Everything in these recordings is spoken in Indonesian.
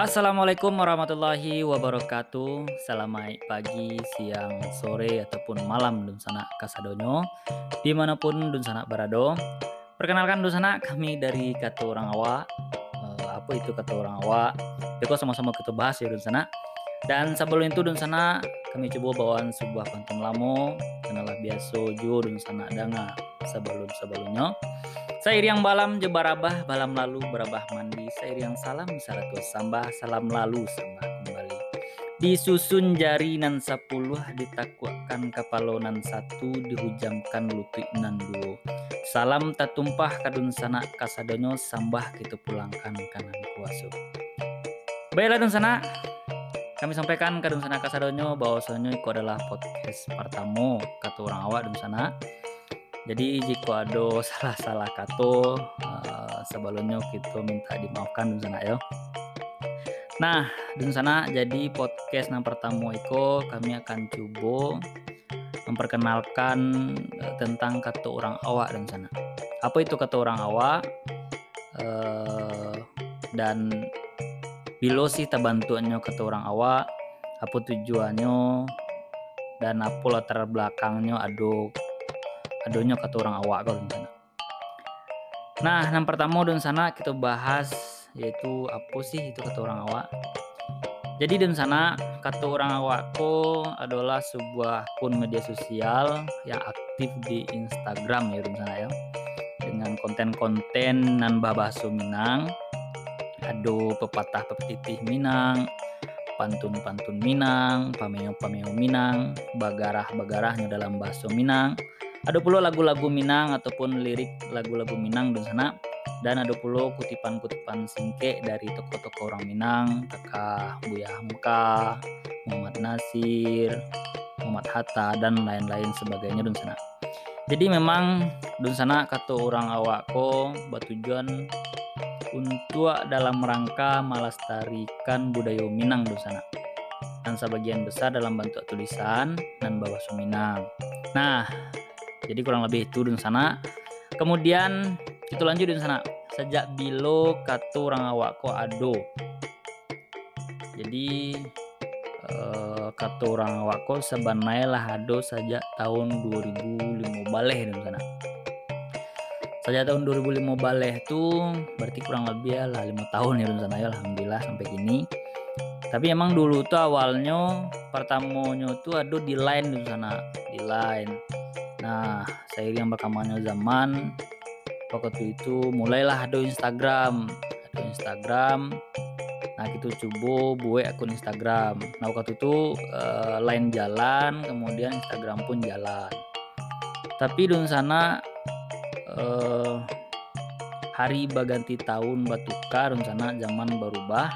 Assalamualaikum warahmatullahi wabarakatuh. Selamat pagi, siang, sore, ataupun malam dun sana kasadonyo. Di mana pun dun sana berado Perkenalkan dun sana kami dari kata orang awak. Eh, Apa itu kata orang awak? Deko sama-sama kita bahas ya dun sana Dan sebelum itu dun sana kami coba bawaan sebuah pantun lamo Kenalah biasa jo dun sana danga sebelum-sebelumnya Sair yang balam jebarabah balam lalu berabah mandi. Sair yang salam saratus sambah salam lalu sambah kembali. Disusun jari nan sepuluh ditakwakan kapalonan satu dihujamkan lutut nan duo Salam tatumpah kadun sana kasadonyo sambah kita pulangkan kanan kuasu. Baiklah dun sana. Kami sampaikan kadun sana kasadonyo bahwasanya itu adalah podcast pertama kata orang awak dun sana jadi jika ada salah-salah kata uh, sebelumnya kita minta dimaafkan di sana ya. Nah, di sana jadi podcast yang pertama itu kami akan coba memperkenalkan uh, tentang kata orang awak di sana. Apa itu kata orang awak? Uh, dan bila sih terbantuannya kata orang awak, apa tujuannya dan apa latar belakangnya ada adonya kata orang awak kalau sana. Nah, yang pertama dan sana kita bahas yaitu apa sih itu kata orang awak. Jadi di sana kata orang awakku adalah sebuah akun media sosial yang aktif di Instagram ya di sana ya. Dengan konten-konten nan bahasa Minang. Ada pepatah pepatih Minang, pantun-pantun Minang, pameo-pameo Minang, bagarah-bagarahnya dalam bahasa Minang ada pula lagu-lagu Minang ataupun lirik lagu-lagu Minang di sana. Dan ada pula kutipan-kutipan singke dari tokoh-tokoh orang Minang. Kakak Buya Hamka Muhammad Nasir Muhammad Hatta dan lain-lain sebagainya di sana. Jadi memang di sana kata orang awakko bertujuan untuk dalam rangka melestarikan budaya Minang di sana. Dan sebagian besar dalam bentuk tulisan dan bahasa Minang nah jadi kurang lebih itu di sana. Kemudian itu lanjut di sana. Sejak bilo katu orang awak ko ado jadi eh, katu orang awak ko sebenarnya lah ado sejak tahun 2005 baleh di sana. Sejak tahun 2005 baleh itu berarti kurang lebih ya lah lima tahun ya di sana ya alhamdulillah sampai kini. Tapi emang dulu tuh awalnya pertamanya tuh ada di line di sana. Di line Nah, seiring berkembangnya zaman, waktu itu mulailah ada Instagram, ada Instagram. Nah, kita coba buat akun Instagram. Nah, waktu itu eh, lain jalan, kemudian Instagram pun jalan. Tapi di sana eh, hari baganti tahun batukar di sana zaman berubah.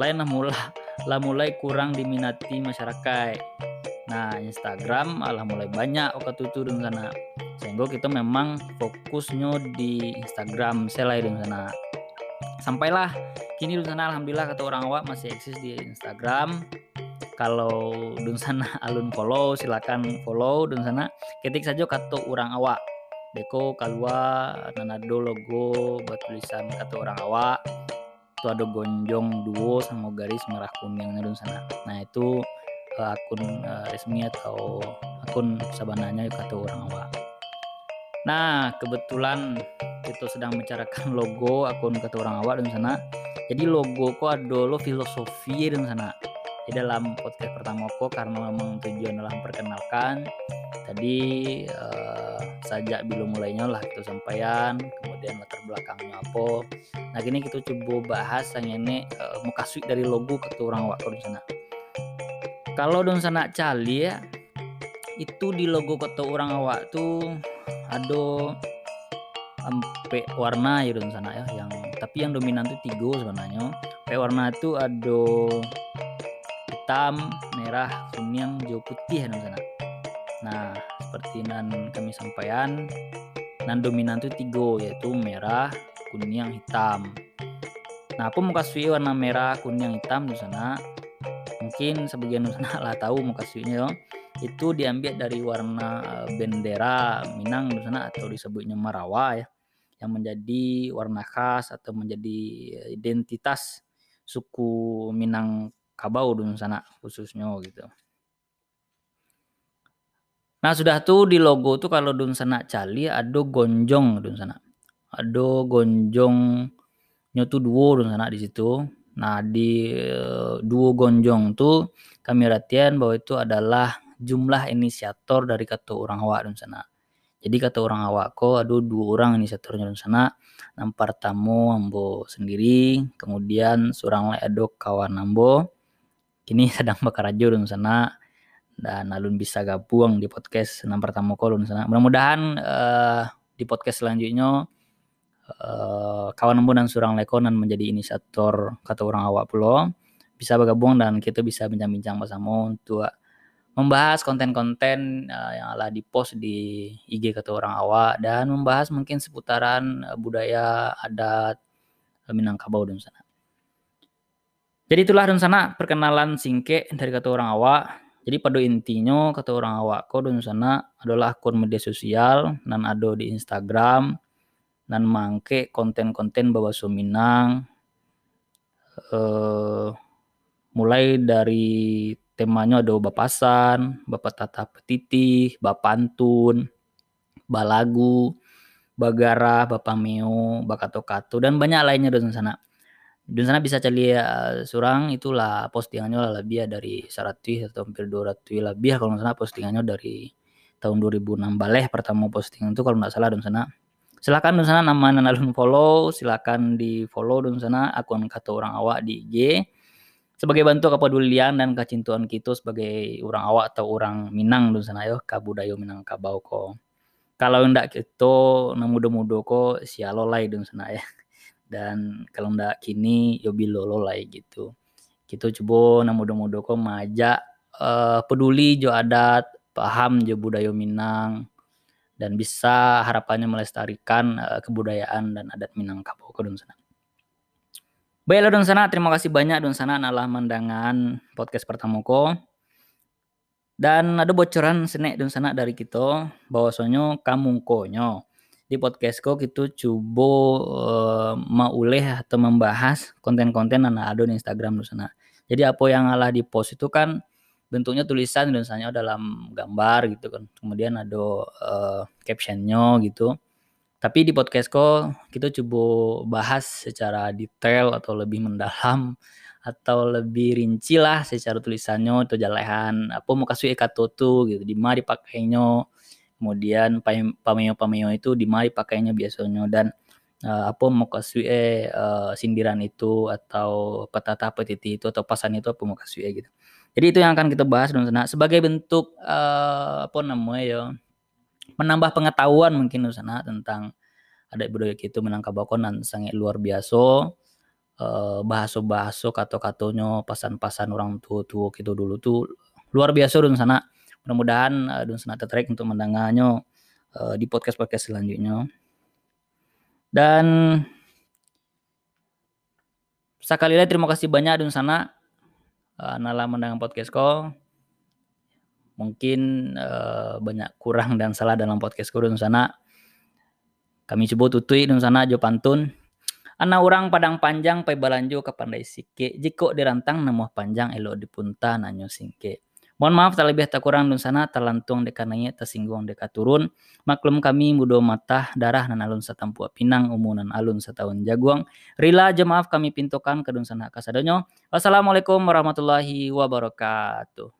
Lain lah mulai lah mulai kurang diminati masyarakat. Nah, Instagram malah mulai banyak waktu itu di sana. Sehingga kita memang fokusnya di Instagram selain di sana. Sampailah kini di sana alhamdulillah kata orang awak masih eksis di Instagram. Kalau di sana alun follow silakan follow di sana. Ketik saja kata orang awak. Deko kalua nanado logo buat tulisan kata orang awak. Itu ada gonjong duo sama garis merah kuningnya di sana. Nah, itu akun uh, resmi atau akun sabananya kata orang awak. Nah, kebetulan kita sedang membicarakan logo akun kata orang awak di sana. Jadi logo ada lo filosofi di sana. Di dalam podcast pertama kok karena memang tujuan dalam perkenalkan tadi uh, saja belum mulainya lah kita sampaikan kemudian latar belakangnya apa nah gini kita coba bahas yang ini uh, muka suit dari logo kata orang awak di sana kalau don sana cali ya itu di logo kota orang awak tuh ada sampai warna ya don sana ya yang tapi yang dominan tuh tiga sebenarnya. Sampai warna itu ada hitam merah kuning hijau putih don sana. Nah seperti nan kami sampaikan nan dominan tuh tiga yaitu merah kuning hitam. Nah aku mau kasih warna merah kuning hitam di sana mungkin sebagian lah tahu muka suinya itu diambil dari warna bendera Minang di sana atau disebutnya Marawa ya yang menjadi warna khas atau menjadi identitas suku Minangkabau dun sana khususnya gitu. Nah sudah tuh di logo tuh kalau dun sana cali ada gonjong dun sana. Ada gonjongnya tuh duo dun sana di situ. Nah di duo gonjong tuh kami ratian bahwa itu adalah jumlah inisiator dari kata orang awak dun sana. Jadi kata orang awak ko ada dua orang inisiatornya dun sana. Yang pertama ambo sendiri, kemudian seorang lagi ada kawan ambo. Kini sedang bekerja dun sana dan alun bisa gabung di podcast enam pertama kolon sana. Mudah-mudahan uh, di podcast selanjutnya uh, kawan dan Surang Lekonan menjadi inisiator kata orang awak pulau bisa bergabung dan kita bisa bincang-bincang bersama untuk membahas konten-konten uh, yang ala di post di IG kata orang awak. Dan membahas mungkin seputaran uh, budaya adat Minangkabau dan sana. Jadi itulah dan sana perkenalan singke dari kata orang awak. Jadi pada intinya kata orang awak ko di sana adalah akun media sosial dan ada di Instagram dan mangke konten-konten bawa Minang eh, mulai dari temanya ada bapasan, bapak tata petitih, bapantun, balagu, bagara, bapak meo, bakato-kato dan banyak lainnya di sana. Di sana bisa cari uh, surang itulah postingannya lah lebih ya dari 100 atau hampir 200 lebih kalau nggak salah postingannya dari tahun 2006 baleh pertama postingan itu kalau nggak salah dan sana silakan dan sana nama nanalun follow silakan di follow dan sana akun kata orang awak di IG sebagai bentuk kepedulian dan kecintuan kita sebagai orang awak atau orang Minang dan sana yo kabudayo Minang kabau ko. Kalau ndak gitu muda-muda ko sialolai dan sana ya. Dan kalau ndak kini yo bilolo lah gitu. Gitu coba na muda-muda kok majak uh, peduli jo adat paham jo budaya Minang dan bisa harapannya melestarikan uh, kebudayaan dan adat Minangkabau ke sana. Baiklah don sana, terima kasih banyak don sana adalah mendangan podcast pertama ko. Dan ada bocoran senek don sana dari kita bahwasanya kamu konyo di podcastku gitu coba uh, mau uleh atau membahas konten-konten anak ado di Instagram di sana. Jadi apa yang ngalah di post itu kan bentuknya tulisan misalnya dalam gambar gitu kan. Kemudian ada uh, captionnya gitu. Tapi di podcastku kita coba bahas secara detail atau lebih mendalam atau lebih rinci lah secara tulisannya atau jalehan apa mau kasih kata tuh gitu di mana dipakainya kemudian pameo-pameo itu di mari pakainya biasanya dan uh, apa mau kasih eh uh, sindiran itu atau petata petiti itu atau pasan itu apa mau kasih eh gitu. Jadi itu yang akan kita bahas dan sana sebagai bentuk uh, apa namanya ya menambah pengetahuan mungkin sana tentang ada budaya gitu Minangkabau dan sangat luar biasa uh, bahasa-bahasa kata-katanya pasan-pasan orang tua-tua gitu dulu tuh luar biasa dan sana. Mudah-mudahan uh, Dun Senata Trek untuk mendengarnya uh, di podcast-podcast selanjutnya dan sekali lagi terima kasih banyak Dun Sana uh, nala mendengar podcastku mungkin uh, banyak kurang dan salah dalam podcastku Dun Sana. Kami coba tutui Dun Sana jo pantun. Anak orang padang panjang pai balanjo ke pandai sike. Jiko dirantang nemu panjang elo dipunta nanyo singke Mohon maaf tak lebih tak kurang dun sana terlantung dekananya tersinggung deka turun. Maklum kami mudo mata darah nan alun satampu pinang umunan alun setahun jaguang. Rila aja maaf kami pintokan ke dun sana kasadonyo. Wassalamualaikum warahmatullahi wabarakatuh.